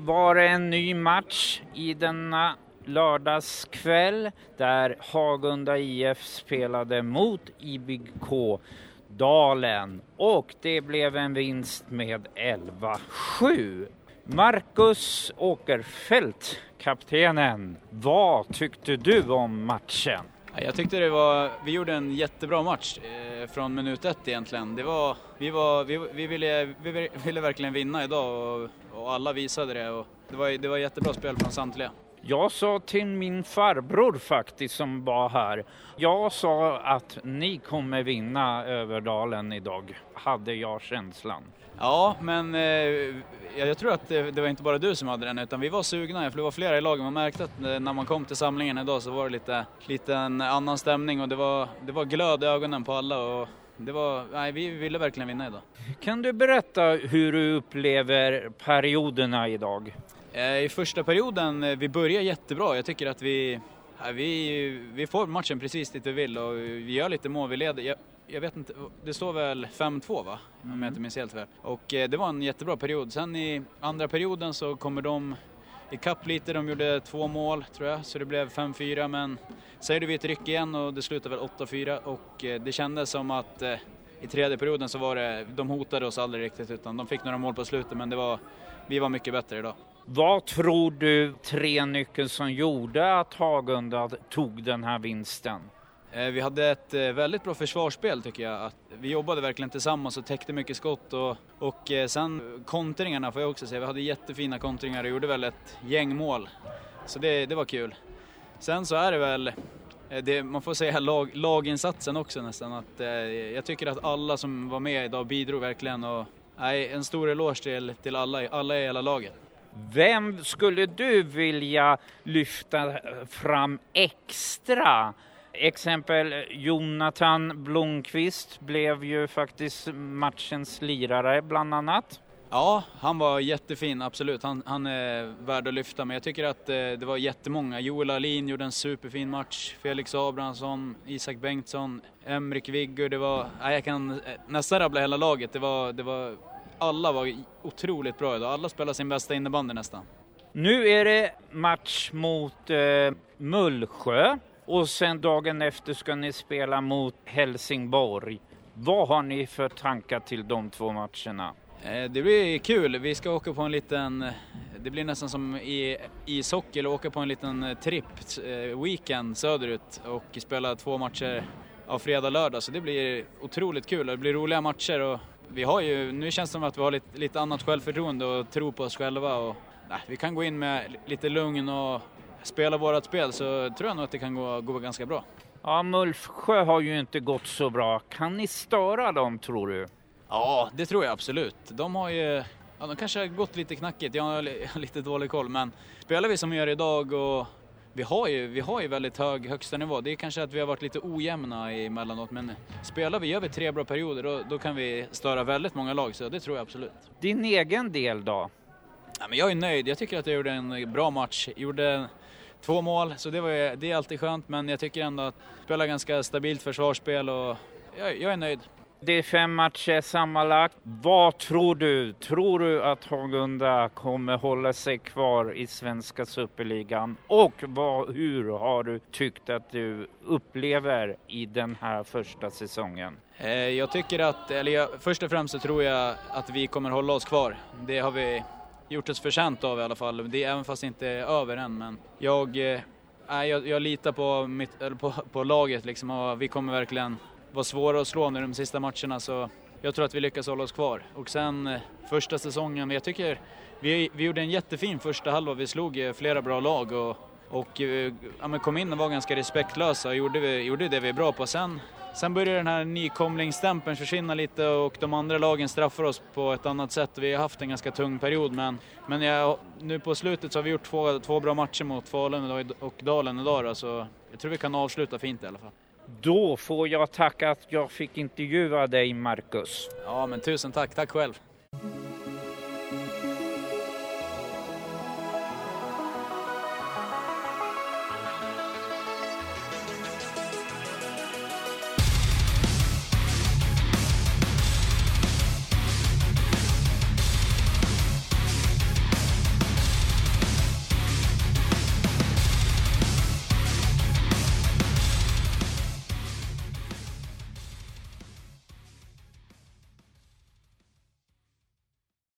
Var det en ny match i denna lördagskväll där Hagunda IF spelade mot IBK Dalen och det blev en vinst med 11-7. Marcus Åkerfeldt, kaptenen, vad tyckte du om matchen? Jag tyckte det var, vi gjorde en jättebra match eh, från minut ett egentligen. Det var, vi, var, vi, vi, ville, vi ville verkligen vinna idag och, och alla visade det. Och det, var, det var jättebra spel från samtliga. Jag sa till min farbror faktiskt som var här. Jag sa att ni kommer vinna Överdalen idag, hade jag känslan. Ja, men eh, jag tror att det, det, var inte bara du som hade den, utan vi var sugna, för det var flera i laget. Man märkte att eh, när man kom till samlingen idag så var det lite, lite en annan stämning och det var, det var glöd i ögonen på alla. Och det var, nej, vi ville verkligen vinna idag. Kan du berätta hur du upplever perioderna idag? Eh, I första perioden, eh, vi börjar jättebra. Jag tycker att vi, vi, vi får matchen precis dit vi vill och vi gör lite mål. Vi leder. Jag, jag vet inte, det står väl 5-2 va? Om jag inte minns helt fel. Och eh, det var en jättebra period. Sen i andra perioden så kommer de ikapp lite. De gjorde två mål tror jag, så det blev 5-4. Men sen gjorde vi ett ryck igen och det slutade väl 8-4 och eh, det kändes som att eh, i tredje perioden så var det, de hotade oss aldrig riktigt utan de fick några mål på slutet men det var, vi var mycket bättre idag. Vad tror du tre nyckeln som gjorde att Hagunda tog den här vinsten? Eh, vi hade ett eh, väldigt bra försvarsspel tycker jag. Att vi jobbade verkligen tillsammans och täckte mycket skott och, och eh, sen kontringarna får jag också säga. Vi hade jättefina kontringar och gjorde väl ett gäng mål. Så det, det var kul. Sen så är det väl, det, man får säga lag, laginsatsen också nästan. Att, jag tycker att alla som var med idag bidrog verkligen och nej, en stor eloge till, till alla, alla i hela laget. Vem skulle du vilja lyfta fram extra? Exempel Jonathan Blomqvist blev ju faktiskt matchens lirare bland annat. Ja, han var jättefin, absolut. Han, han är värd att lyfta, men jag tycker att eh, det var jättemånga. Joel Alin gjorde en superfin match, Felix Abrahamsson, Isak Bengtsson, Emrik Viggur. Det var, nej, jag kan nästan rabbla hela laget. Det var, det var alla var otroligt bra idag. Alla spelade sin bästa innebandy nästan. Nu är det match mot eh, Mullsjö och sen dagen efter ska ni spela mot Helsingborg. Vad har ni för tankar till de två matcherna? Eh, det blir kul. Vi ska åka på en liten, eh, det blir nästan som i ishockey, eller åka på en liten eh, tripp, weekend söderut och spela två matcher av fredag, lördag. Så det blir otroligt kul. Det blir roliga matcher och vi har ju, nu känns det som att vi har lite, lite annat självförtroende och tro på oss själva. Och, nej, vi kan gå in med lite lugn och spela vårat spel så tror jag nog att det kan gå, gå ganska bra. Ja, Mullsjö har ju inte gått så bra. Kan ni störa dem tror du? Ja, det tror jag absolut. De har ju, ja, de kanske har gått lite knackigt, jag har lite dålig koll, men spelar vi som vi gör idag och vi har ju, vi har ju väldigt hög högsta nivå. Det är kanske att vi har varit lite ojämna emellanåt, men spelar vi, gör vi tre bra perioder, då, då kan vi störa väldigt många lag, så det tror jag absolut. Din egen del då? Ja, men jag är nöjd. Jag tycker att jag gjorde en bra match. Jag gjorde två mål, så det, var, det är alltid skönt, men jag tycker ändå att spela ganska stabilt försvarsspel och jag, jag är nöjd. Det är fem matcher sammanlagt. Vad tror du? Tror du att Hagunda kommer hålla sig kvar i svenska superligan? Och vad, hur har du tyckt att du upplever i den här första säsongen? Jag tycker att, eller jag, först och främst så tror jag att vi kommer hålla oss kvar. Det har vi gjort oss förtjänt av i alla fall, det, även fast det inte är över än. Men jag, eh, jag, jag litar på, mitt, på, på laget liksom och vi kommer verkligen vara svåra att slå nu de sista matcherna så jag tror att vi lyckas hålla oss kvar. Och sen eh, första säsongen, jag tycker vi, vi gjorde en jättefin första halva, vi slog eh, flera bra lag och och eh, ja, kom in och var ganska respektlösa och gjorde, vi, gjorde det vi är bra på. Sen, sen började den här nykomlingsstämpeln försvinna lite och de andra lagen straffar oss på ett annat sätt. Vi har haft en ganska tung period men, men jag, nu på slutet så har vi gjort två, två bra matcher mot Falun och Dalen idag då, så jag tror vi kan avsluta fint i alla fall. Då får jag tacka att jag fick intervjua dig Marcus. Ja men tusen tack, tack själv.